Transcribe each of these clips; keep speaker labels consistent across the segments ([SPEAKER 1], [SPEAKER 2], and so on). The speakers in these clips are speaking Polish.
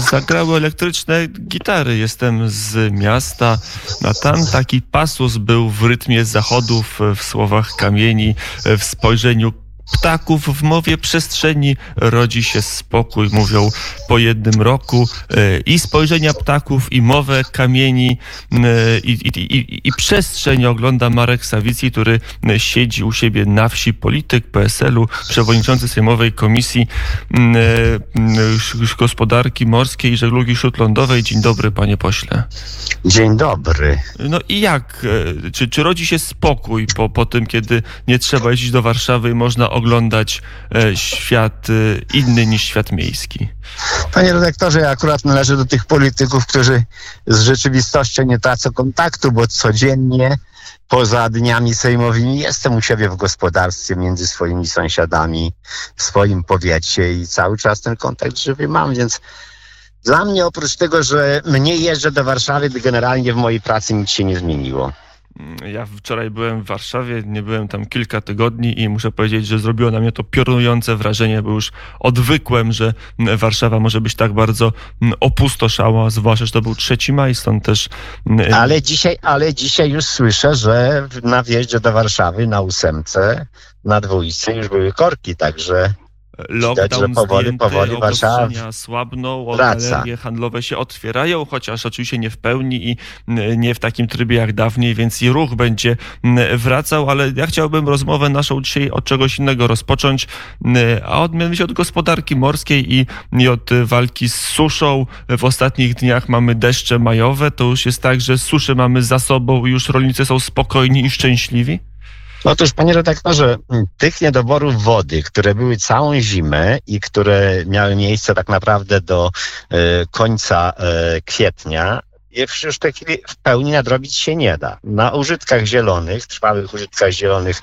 [SPEAKER 1] zagrały elektryczne gitary. Jestem z miasta, a tam taki pasus był w rytmie zachodów, w słowach kamieni, w spojrzeniu ptaków w mowie przestrzeni rodzi się spokój, mówią po jednym roku. E, I spojrzenia ptaków, i mowę kamieni, e, i, i, i, i przestrzeń ogląda Marek Sawicki, który siedzi u siebie na wsi, polityk PSL-u, przewodniczący Sejmowej Komisji Gospodarki Morskiej i Żeglugi Śródlądowej. Dzień dobry, panie pośle.
[SPEAKER 2] Dzień dobry.
[SPEAKER 1] No i jak? E, czy, czy rodzi się spokój po, po tym, kiedy nie trzeba jeździć do Warszawy i można oglądać e, świat e, inny niż świat miejski?
[SPEAKER 2] Panie redaktorze, ja akurat należę do tych polityków, którzy z rzeczywistością nie tracą kontaktu, bo codziennie poza dniami sejmowymi jestem u siebie w gospodarstwie między swoimi sąsiadami, w swoim powiecie i cały czas ten kontakt żywy mam, więc dla mnie oprócz tego, że mniej jeżdżę do Warszawy, generalnie w mojej pracy nic się nie zmieniło.
[SPEAKER 1] Ja wczoraj byłem w Warszawie, nie byłem tam kilka tygodni i muszę powiedzieć, że zrobiło na mnie to piorunujące wrażenie, bo już odwykłem, że Warszawa może być tak bardzo opustoszała, zwłaszcza, że to był 3 maj, stąd też...
[SPEAKER 2] Ale dzisiaj, ale dzisiaj już słyszę, że na wjeździe do Warszawy na ósemce, na dwójce już były korki, także
[SPEAKER 1] lockdown Widać, powoli, powoli obostrzenia słabną, galerie handlowe się otwierają, chociaż oczywiście nie w pełni i nie w takim trybie jak dawniej, więc i ruch będzie wracał, ale ja chciałbym rozmowę naszą dzisiaj od czegoś innego rozpocząć, a od, mianowicie od gospodarki morskiej i, i od walki z suszą. W ostatnich dniach mamy deszcze majowe, to już jest tak, że suszy mamy za sobą i już rolnicy są spokojni i szczęśliwi?
[SPEAKER 2] Otóż, panie redaktorze, tych niedoborów wody, które były całą zimę i które miały miejsce tak naprawdę do y, końca y, kwietnia, już w tej chwili w pełni nadrobić się nie da. Na użytkach zielonych, trwałych użytkach zielonych,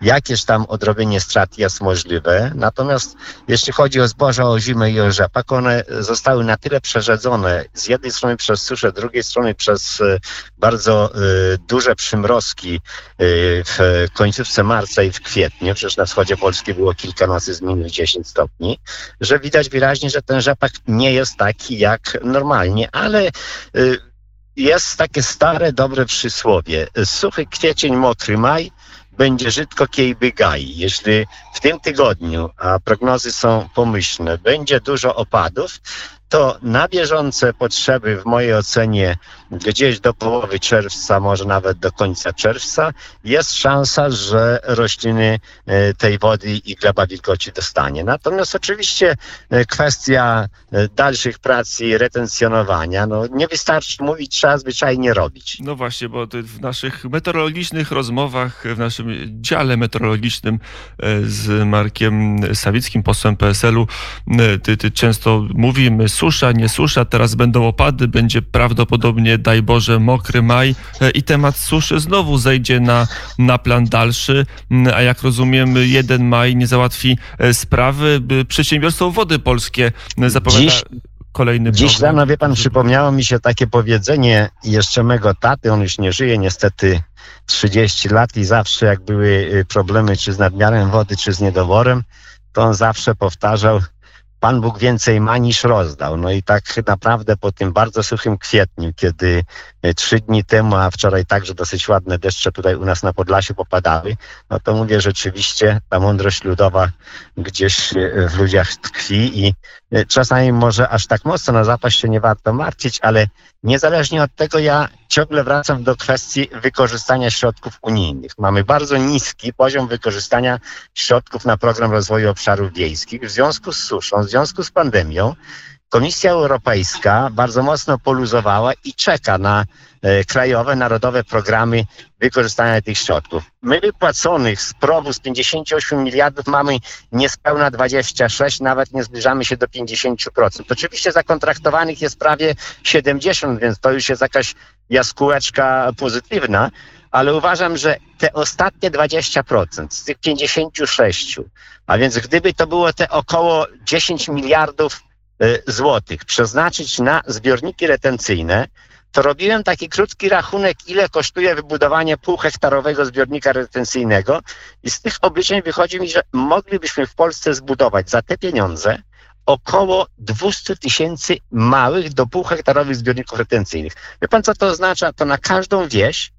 [SPEAKER 2] jakieś tam odrobienie strat jest możliwe. Natomiast jeśli chodzi o zboża, o zimę i o rzepak, one zostały na tyle przerzedzone z jednej strony przez suszę, z drugiej strony przez e, bardzo y, duże przymrozki y, w końcówce marca i w kwietniu, przecież na wschodzie Polski było kilka nocy z minus 10 stopni, że widać wyraźnie, że ten rzepak nie jest taki jak normalnie, ale y, jest takie stare, dobre przysłowie. Suchy kwiecień, mokry maj, będzie żydko kiejby gaj. Jeśli w tym tygodniu, a prognozy są pomyślne, będzie dużo opadów, to na bieżące potrzeby w mojej ocenie gdzieś do połowy czerwca, może nawet do końca czerwca, jest szansa, że rośliny e, tej wody i gleba wilgoci dostanie. Natomiast oczywiście e, kwestia e, dalszych prac i retencjonowania, no nie wystarczy mówić, trzeba zwyczajnie robić.
[SPEAKER 1] No właśnie, bo w naszych meteorologicznych rozmowach, w naszym dziale meteorologicznym z Markiem Sawickim, posłem PSL-u, ty, ty często mówimy susza, nie susza, teraz będą opady, będzie prawdopodobnie, daj Boże, mokry maj e, i temat suszy znowu zejdzie na, na plan dalszy, mm, a jak rozumiem, jeden maj nie załatwi e, sprawy. Przedsiębiorstwo Wody Polskie e, zapowiada... Dziś... Kolejny
[SPEAKER 2] Dziś rano, wie pan, przypomniało mi się takie powiedzenie jeszcze mego taty, on już nie żyje niestety 30 lat i zawsze jak były problemy czy z nadmiarem wody, czy z niedoworem, to on zawsze powtarzał, Pan Bóg więcej ma niż rozdał. No i tak naprawdę po tym bardzo suchym kwietniu, kiedy e, trzy dni temu, a wczoraj także dosyć ładne deszcze tutaj u nas na Podlasiu popadały, no to mówię rzeczywiście, ta mądrość ludowa gdzieś e, w ludziach tkwi i e, czasami może aż tak mocno na zapaść się nie warto martwić, ale niezależnie od tego ja ciągle wracam do kwestii wykorzystania środków unijnych. Mamy bardzo niski poziom wykorzystania środków na program rozwoju obszarów wiejskich w związku z suszą, w związku z pandemią. Komisja Europejska bardzo mocno poluzowała i czeka na e, krajowe, narodowe programy wykorzystania tych środków. My wypłaconych z prowu z 58 miliardów mamy niespełna 26, nawet nie zbliżamy się do 50%. Oczywiście zakontraktowanych jest prawie 70, więc to już jest jakaś jaskółeczka pozytywna, ale uważam, że te ostatnie 20% z tych 56, a więc gdyby to było te około 10 miliardów y, złotych przeznaczyć na zbiorniki retencyjne, to robiłem taki krótki rachunek, ile kosztuje wybudowanie półhektarowego zbiornika retencyjnego i z tych obliczeń wychodzi mi, że moglibyśmy w Polsce zbudować za te pieniądze około 200 tysięcy małych do półhektarowych zbiorników retencyjnych. Wie pan, co to oznacza? To na każdą wieś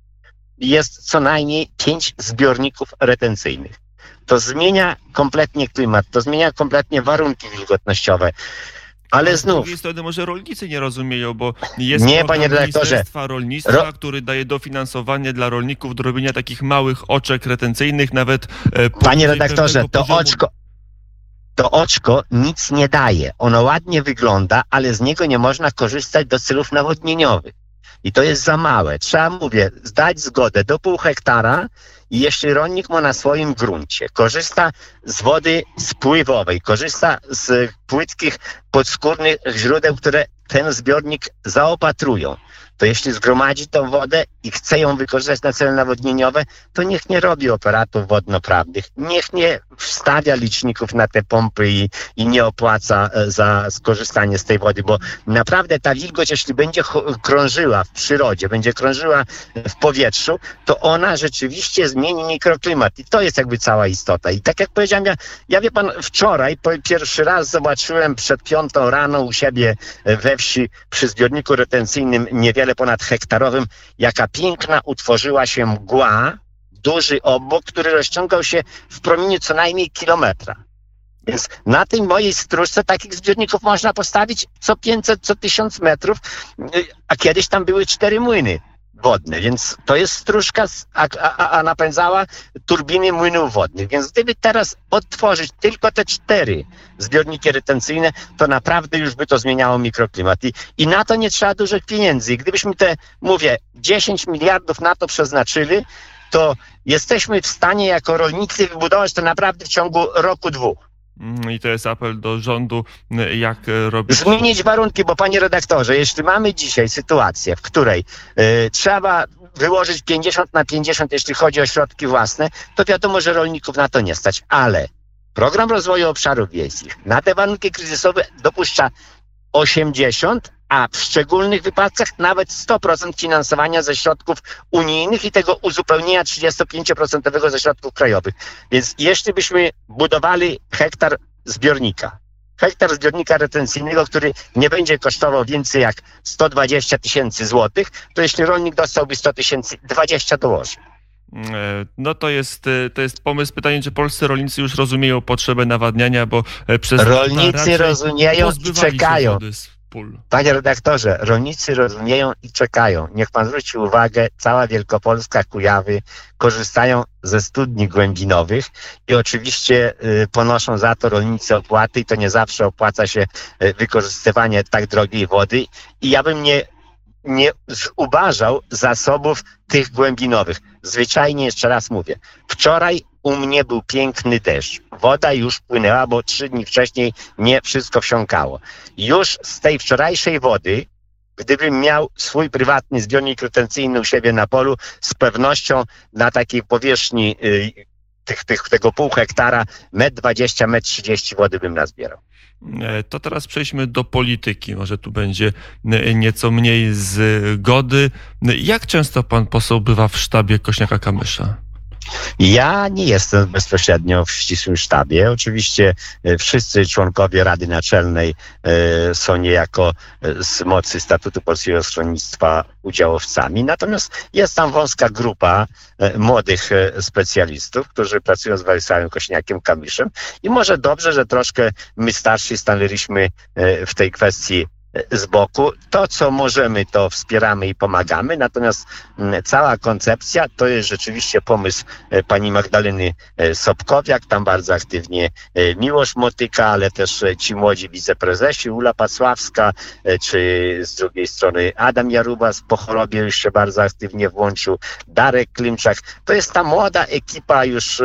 [SPEAKER 2] jest co najmniej pięć zbiorników retencyjnych. To zmienia kompletnie klimat, to zmienia kompletnie warunki wilgotnościowe. Ale znów. Z
[SPEAKER 1] drugiej strony może rolnicy nie rozumieją, bo jest
[SPEAKER 2] nie, panie.
[SPEAKER 1] Ministerstwa Rolnictwa, Ro... który daje dofinansowanie dla rolników do robienia takich małych oczek retencyjnych, nawet.
[SPEAKER 2] E, panie redaktorze, to poziomu... oczko. To oczko nic nie daje. Ono ładnie wygląda, ale z niego nie można korzystać do celów nawodnieniowych. I to jest za małe. Trzeba, mówię, zdać zgodę do pół hektara i jeśli rolnik ma na swoim gruncie, korzysta z wody spływowej, korzysta z płytkich, podskórnych źródeł, które ten zbiornik zaopatrują, to jeśli zgromadzi tą wodę i chce ją wykorzystać na cele nawodnieniowe, to niech nie robi operatów wodnoprawnych, niech nie wstawia liczników na te pompy i, i nie opłaca e, za skorzystanie z tej wody, bo naprawdę ta wilgoć, jeśli będzie krążyła w przyrodzie, będzie krążyła w powietrzu, to ona rzeczywiście zmieni mikroklimat i to jest jakby cała istota. I tak jak powiedziałem, ja, ja wie pan, wczoraj pierwszy raz zobaczyłem przed piątą rano u siebie we wsi przy zbiorniku retencyjnym niewiele ponad hektarowym, jaka piękna utworzyła się mgła, duży obok, który rozciągał się w promieniu co najmniej kilometra. Więc na tej mojej stróżce takich zbiorników można postawić co 500, co 1000 metrów, a kiedyś tam były cztery młyny wodne, więc to jest stróżka, a, a, a napędzała turbiny młynów wodnych. Więc gdyby teraz odtworzyć tylko te cztery zbiorniki retencyjne, to naprawdę już by to zmieniało mikroklimat. I, i na to nie trzeba dużych pieniędzy. I gdybyśmy te, mówię, 10 miliardów na to przeznaczyli, to jesteśmy w stanie jako rolnicy wybudować to naprawdę w ciągu roku, dwóch.
[SPEAKER 1] Mm, I to jest apel do rządu, jak robić.
[SPEAKER 2] Zmienić warunki, bo panie redaktorze, jeśli mamy dzisiaj sytuację, w której y, trzeba wyłożyć 50 na 50, jeśli chodzi o środki własne, to wiadomo, że rolników na to nie stać, ale program rozwoju obszarów wiejskich na te warunki kryzysowe dopuszcza 80, a w szczególnych wypadkach nawet 100% finansowania ze środków unijnych i tego uzupełnienia 35% ze środków krajowych. Więc jeśli byśmy budowali hektar zbiornika, hektar zbiornika retencyjnego, który nie będzie kosztował więcej jak 120 tysięcy złotych, to jeśli rolnik dostałby 100 tysięcy, 20 dołoży.
[SPEAKER 1] E, no to jest, e, to jest pomysł, pytanie, czy polscy rolnicy już rozumieją potrzebę nawadniania, bo e, przez
[SPEAKER 2] Rolnicy rozumieją i czekają. Panie redaktorze, rolnicy rozumieją i czekają. Niech pan zwróci uwagę, cała Wielkopolska, Kujawy korzystają ze studni głębinowych i oczywiście y, ponoszą za to rolnicy opłaty i to nie zawsze opłaca się y, wykorzystywanie tak drogiej wody. I ja bym nie nie zubażał zasobów tych głębinowych. Zwyczajnie jeszcze raz mówię. Wczoraj u mnie był piękny deszcz. Woda już płynęła, bo trzy dni wcześniej nie wszystko wsiąkało. Już z tej wczorajszej wody, gdybym miał swój prywatny zbiornik retencyjny u siebie na polu, z pewnością na takiej powierzchni y, tych, tych, tego pół hektara, metr 20, metr 30 wody bym nazbierał.
[SPEAKER 1] E, to teraz przejdźmy do polityki. Może tu będzie e, nieco mniej zgody. Jak często pan poseł bywa w sztabie Kośniaka-Kamysza?
[SPEAKER 2] Ja nie jestem bezpośrednio w ścisłym sztabie. Oczywiście e, wszyscy członkowie Rady Naczelnej e, są niejako e, z mocy statutu Polskiego Stronnictwa udziałowcami. Natomiast jest tam wąska grupa młodych specjalistów, którzy pracują z Władysławem Kośniakiem Kamiszem i może dobrze, że troszkę my starsi stanęliśmy w tej kwestii z boku. To, co możemy, to wspieramy i pomagamy, natomiast mm, cała koncepcja to jest rzeczywiście pomysł e, pani Magdaleny e, Sobkowiak, tam bardzo aktywnie e, Miłosz Motyka, ale też ci młodzi wiceprezesi, Ula Pacławska, czy z drugiej strony Adam Jarubas po chorobie już się bardzo aktywnie włączył, Darek Klimczak. To jest ta młoda ekipa już,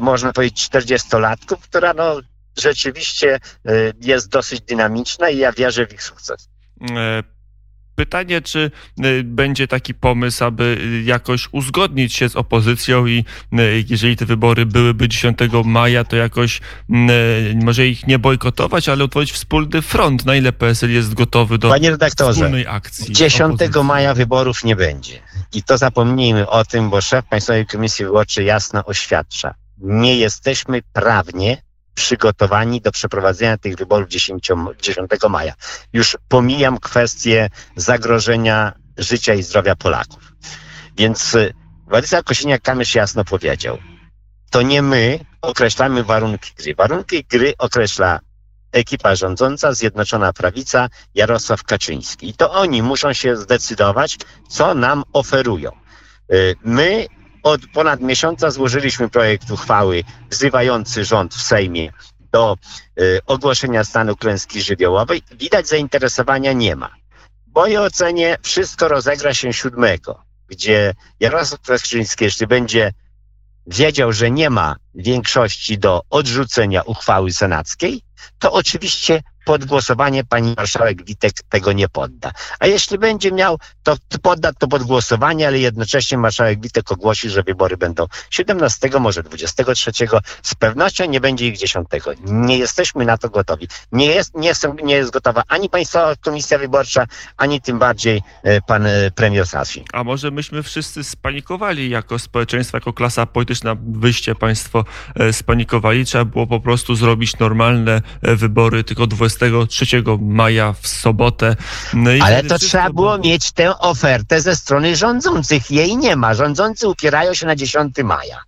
[SPEAKER 2] można powiedzieć, 40-latków, która no, rzeczywiście e, jest dosyć dynamiczna i ja wierzę w ich sukces.
[SPEAKER 1] E, pytanie, czy e, będzie taki pomysł, aby jakoś uzgodnić się z opozycją i jeżeli te wybory byłyby 10 maja, to jakoś może ich nie bojkotować, ale utworzyć wspólny front. Na ile PSL jest gotowy do
[SPEAKER 2] Panie
[SPEAKER 1] wspólnej akcji?
[SPEAKER 2] 10 opozycji? maja wyborów nie będzie. I to zapomnijmy o tym, bo szef Państwowej Komisji Wyborczej jasno oświadcza. Nie jesteśmy prawnie przygotowani do przeprowadzenia tych wyborów 10, 10 maja. Już pomijam kwestię zagrożenia życia i zdrowia Polaków. Więc y, Władysław Kosiniak-Kamysz jasno powiedział, to nie my określamy warunki gry. Warunki gry określa ekipa rządząca, Zjednoczona Prawica, Jarosław Kaczyński. I to oni muszą się zdecydować, co nam oferują. Y, my od ponad miesiąca złożyliśmy projekt uchwały wzywający rząd w Sejmie do y, ogłoszenia stanu klęski żywiołowej. Widać zainteresowania nie ma. W mojej ocenie wszystko rozegra się siódmego, gdzie Jarosław Kaczyński, jeśli będzie wiedział, że nie ma większości do odrzucenia uchwały senackiej, to oczywiście pod głosowanie pani marszałek Witek tego nie podda. A jeśli będzie miał, to podda to pod głosowanie, ale jednocześnie marszałek Witek ogłosi, że wybory będą 17, może 23. Z pewnością nie będzie ich 10. Nie jesteśmy na to gotowi. Nie jest, nie, jest, nie jest gotowa ani Państwowa Komisja Wyborcza, ani tym bardziej e, pan e, premier Sasin.
[SPEAKER 1] A może myśmy wszyscy spanikowali jako społeczeństwo, jako klasa polityczna, wyście Państwo e, spanikowali. Trzeba było po prostu zrobić normalne wybory, tylko 20 23 maja w sobotę.
[SPEAKER 2] No Ale to trzeba było mieć tę ofertę ze strony rządzących. Jej nie ma. Rządzący upierają się na 10 maja.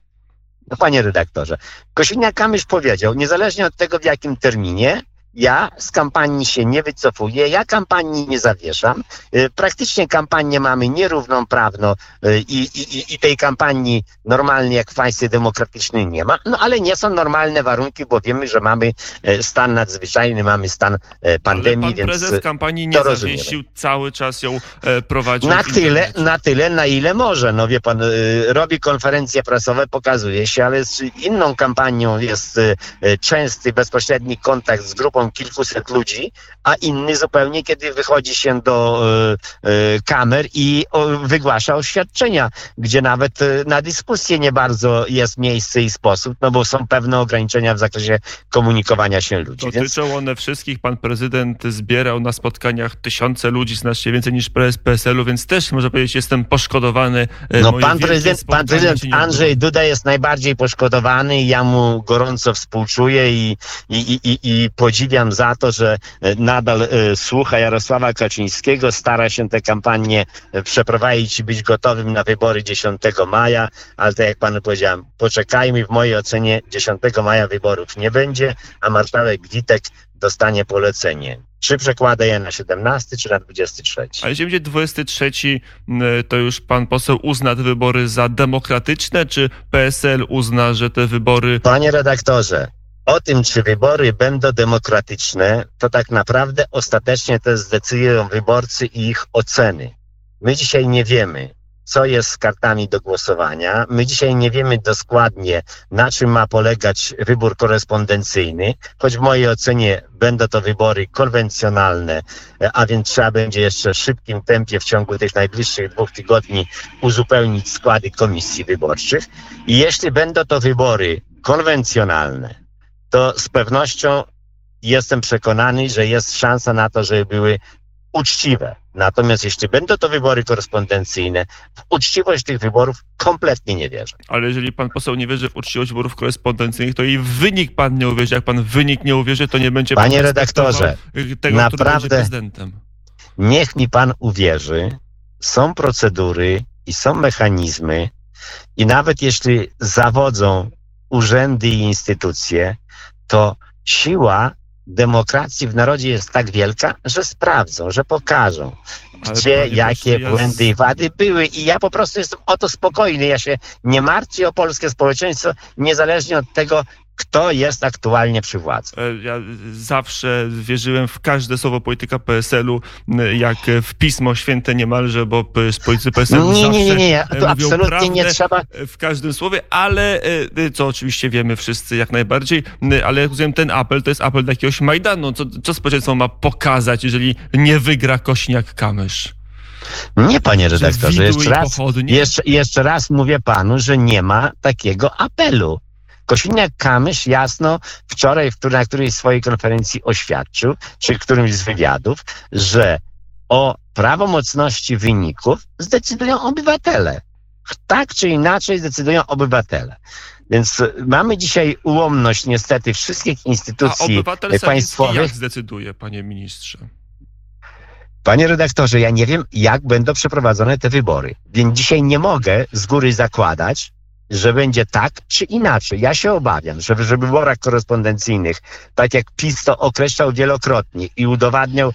[SPEAKER 2] No panie redaktorze, Kosiniak-Kamysz powiedział, niezależnie od tego w jakim terminie, ja z kampanii się nie wycofuję, ja kampanii nie zawieszam. Y, praktycznie kampanię mamy nierównoprawno y, i, i, i tej kampanii normalnie jak w państwie demokratycznym nie ma, no ale nie są normalne warunki, bo wiemy, że mamy y, stan nadzwyczajny, mamy stan pandemii, ale
[SPEAKER 1] pan prezes kampanii nie zawiesił, cały czas ją prowadził.
[SPEAKER 2] Na tyle, na tyle, na ile może. No wie pan, robi konferencje prasowe, pokazuje się, ale z inną kampanią jest częsty, bezpośredni kontakt z grupą kilkuset ludzi, a inny zupełnie, kiedy wychodzi się do y, y, kamer i o, wygłasza oświadczenia, gdzie nawet y, na dyskusję nie bardzo jest miejsce i sposób, no bo są pewne ograniczenia w zakresie komunikowania się ludzi.
[SPEAKER 1] Dotyczą więc... one wszystkich. Pan prezydent zbierał na spotkaniach tysiące ludzi, znacznie więcej niż prezes PSL-u, więc też może powiedzieć, jestem poszkodowany.
[SPEAKER 2] No pan prezydent, pan prezydent Andrzej Duda jest najbardziej poszkodowany i ja mu gorąco współczuję i, i, i, i, i podziwiam podziwiam za to, że e, nadal e, słucha Jarosława Kaczyńskiego, stara się tę kampanię e, przeprowadzić i być gotowym na wybory 10 maja, ale tak jak panu powiedziałem, poczekajmy, w mojej ocenie 10 maja wyborów nie będzie, a marszałek Witek dostanie polecenie. Czy przekłada je na 17, czy na 23?
[SPEAKER 1] A jeśli będzie 23, to już pan poseł uzna te wybory za demokratyczne, czy PSL uzna, że te wybory.
[SPEAKER 2] Panie redaktorze, o tym, czy wybory będą demokratyczne, to tak naprawdę ostatecznie to zdecydują wyborcy i ich oceny. My dzisiaj nie wiemy, co jest z kartami do głosowania. My dzisiaj nie wiemy dokładnie, na czym ma polegać wybór korespondencyjny, choć w mojej ocenie będą to wybory konwencjonalne, a więc trzeba będzie jeszcze w szybkim tempie w ciągu tych najbliższych dwóch tygodni uzupełnić składy komisji wyborczych. I jeśli będą to wybory konwencjonalne, to z pewnością jestem przekonany, że jest szansa na to, żeby były uczciwe. Natomiast jeśli będą to wybory korespondencyjne, w uczciwość tych wyborów kompletnie nie wierzę.
[SPEAKER 1] Ale jeżeli pan poseł nie wierzy w uczciwość wyborów korespondencyjnych, to i w wynik pan nie uwierzy. Jak pan wynik nie uwierzy, to nie będzie
[SPEAKER 2] Panie redaktorze, tego, naprawdę prezydentem. Niech mi pan uwierzy, są procedury i są mechanizmy i nawet jeśli zawodzą urzędy i instytucje, to siła demokracji w narodzie jest tak wielka, że sprawdzą, że pokażą, gdzie, jakie błędy i wady były. I ja po prostu jestem o to spokojny. Ja się nie martwię o polskie społeczeństwo, niezależnie od tego, kto jest aktualnie przy władzy.
[SPEAKER 1] E, ja zawsze wierzyłem w każde słowo polityka PSL-u, jak w pismo święte niemalże, bo politycy PSL-u
[SPEAKER 2] nie, nie, nie, nie, nie. To absolutnie nie trzeba.
[SPEAKER 1] W każdym słowie, ale e, co oczywiście wiemy wszyscy jak najbardziej, ale jak rozumiem, ten apel to jest apel do jakiegoś Majdanu. Co, co społeczeństwo ma pokazać, jeżeli nie wygra Kośniak-Kamysz?
[SPEAKER 2] Nie, panie redaktorze, jeszcze raz, jeszcze, jeszcze raz mówię panu, że nie ma takiego apelu. Kosiniak-Kamysz jasno wczoraj w, na którejś swojej konferencji oświadczył, czy którymś z wywiadów, że o prawomocności wyników zdecydują obywatele Tak czy inaczej decydują obywatele. Więc mamy dzisiaj ułomność niestety wszystkich instytucji
[SPEAKER 1] A obywatel
[SPEAKER 2] państwowych.
[SPEAKER 1] jak zdecyduje, panie ministrze?
[SPEAKER 2] Panie redaktorze, ja nie wiem, jak będą przeprowadzone te wybory. Więc dzisiaj nie mogę z góry zakładać, że będzie tak czy inaczej. Ja się obawiam, że w wyborach korespondencyjnych, tak jak PiS to określał wielokrotnie i udowadniał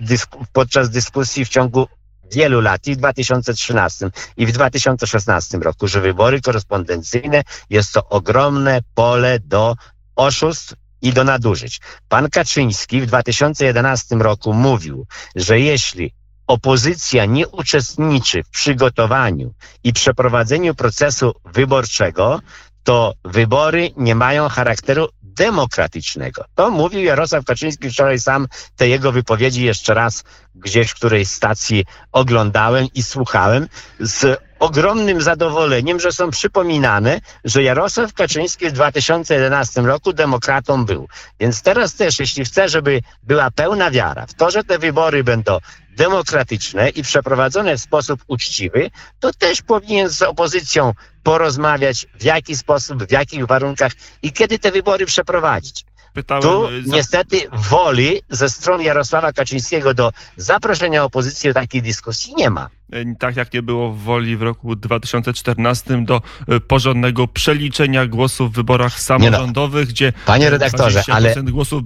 [SPEAKER 2] dysku, podczas dyskusji w ciągu wielu lat, i w 2013 i w 2016 roku, że wybory korespondencyjne jest to ogromne pole do oszustw i do nadużyć. Pan Kaczyński w 2011 roku mówił, że jeśli opozycja nie uczestniczy w przygotowaniu i przeprowadzeniu procesu wyborczego, to wybory nie mają charakteru demokratycznego. To mówił Jarosław Kaczyński wczoraj sam te jego wypowiedzi jeszcze raz gdzieś w którejś stacji oglądałem i słuchałem z ogromnym zadowoleniem, że są przypominane, że Jarosław Kaczyński w 2011 roku demokratą był. Więc teraz też, jeśli chce, żeby była pełna wiara w to, że te wybory będą demokratyczne i przeprowadzone w sposób uczciwy, to też powinien z opozycją porozmawiać, w jaki sposób, w jakich warunkach i kiedy te wybory przeprowadzić. Pytałem tu y, za... niestety woli ze strony Jarosława Kaczyńskiego do zaproszenia opozycji do takiej dyskusji nie ma.
[SPEAKER 1] E, tak jak nie było woli w roku 2014 do e, porządnego przeliczenia głosów w wyborach no. samorządowych, no. gdzie
[SPEAKER 2] Panie redaktorze, ale,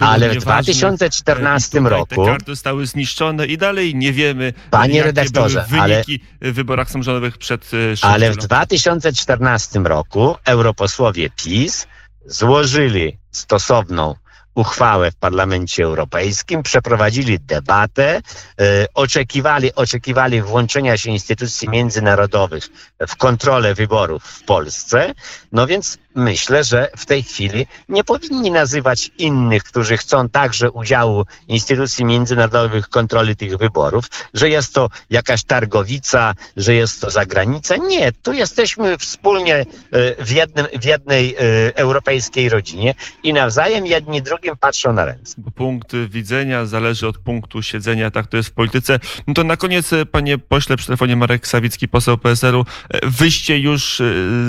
[SPEAKER 2] ale w 2014 e, roku
[SPEAKER 1] te karty zostały zniszczone i dalej nie wiemy,
[SPEAKER 2] Panie jakie redaktorze,
[SPEAKER 1] były wyniki ale, w wyborach samorządowych przed
[SPEAKER 2] Ale w 2014 roku europosłowie PiS złożyli stosowną uchwałę w Parlamencie Europejskim, przeprowadzili debatę, e, oczekiwali, oczekiwali włączenia się instytucji międzynarodowych w kontrolę wyborów w Polsce. No więc myślę, że w tej chwili nie powinni nazywać innych, którzy chcą także udziału instytucji międzynarodowych kontroli tych wyborów, że jest to jakaś targowica, że jest to zagranica. Nie, tu jesteśmy wspólnie e, w, jednym, w jednej e, europejskiej rodzinie i nawzajem jedni patrzą na ręce.
[SPEAKER 1] Punkt widzenia zależy od punktu siedzenia, tak to jest w polityce. No to na koniec, e, panie pośle, przy telefonie Marek Sawicki, poseł PSL-u, wyście już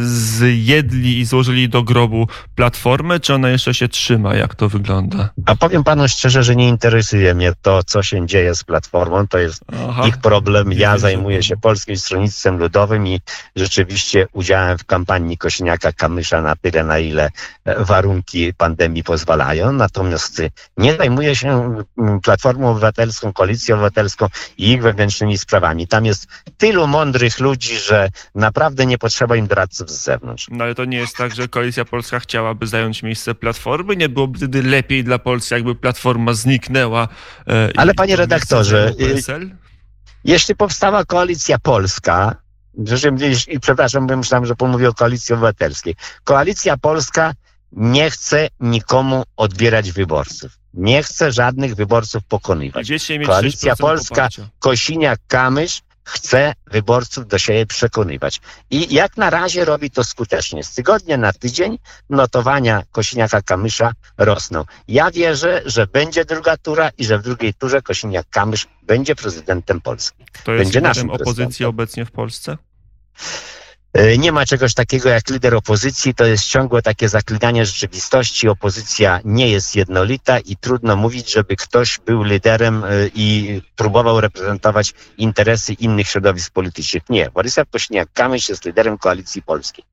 [SPEAKER 1] zjedli i złożyli do grobu Platformę, czy ona jeszcze się trzyma? Jak to wygląda?
[SPEAKER 2] A powiem panu szczerze, że nie interesuje mnie to, co się dzieje z Platformą. To jest Aha. ich problem. Ja zajmuję się Polskim Stronnictwem Ludowym i rzeczywiście udziałem w kampanii Kośniaka-Kamysza na tyle, na ile e, warunki pandemii pozwalają. Natomiast nie zajmuję się mm, Platformą Obywatelską, Koalicją Obywatelską i ich wewnętrznymi sprawami. Tam jest tylu mądrych ludzi, że naprawdę nie potrzeba im doradców z zewnątrz.
[SPEAKER 1] No ale to nie jest tak, że Koalicja Polska chciałaby zająć miejsce Platformy? Nie byłoby wtedy lepiej dla Polski, jakby Platforma zniknęła?
[SPEAKER 2] E, Ale panie redaktorze, y, jeśli powstała Koalicja Polska, i przepraszam, bo myślałem, że pomówię o Koalicji Obywatelskiej. Koalicja Polska nie chce nikomu odbierać wyborców. Nie chce żadnych wyborców pokonywać. Koalicja Polska, Kosiniak-Kamysz chce wyborców do siebie przekonywać. I jak na razie robi to skutecznie. Z tygodnia na tydzień notowania Kosiniaka-Kamysza rosną. Ja wierzę, że będzie druga tura i że w drugiej turze Kosiniak-Kamysz będzie prezydentem Polski.
[SPEAKER 1] To jest będzie naszym opozycji obecnie w Polsce?
[SPEAKER 2] E, nie ma czegoś takiego jak lider opozycji, to jest ciągłe takie zaklinanie rzeczywistości. Opozycja nie jest jednolita i trudno mówić, żeby ktoś był liderem e, i próbował reprezentować interesy innych środowisk politycznych. Nie. Władysław Kośniak-Kamysz jest liderem Koalicji Polskiej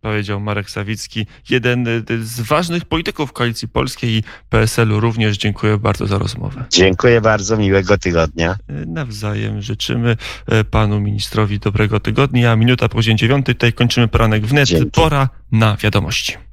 [SPEAKER 1] powiedział Marek Sawicki, jeden y, z ważnych polityków Koalicji Polskiej i PSL-u również. Dziękuję bardzo za rozmowę.
[SPEAKER 2] Dziękuję bardzo, miłego tygodnia.
[SPEAKER 1] Y, nawzajem życzymy y, panu ministrowi dobrego tygodnia. Minuta po godzinie dziewiątej, tutaj kończymy poranek wnet. Dzięki. Pora na wiadomości.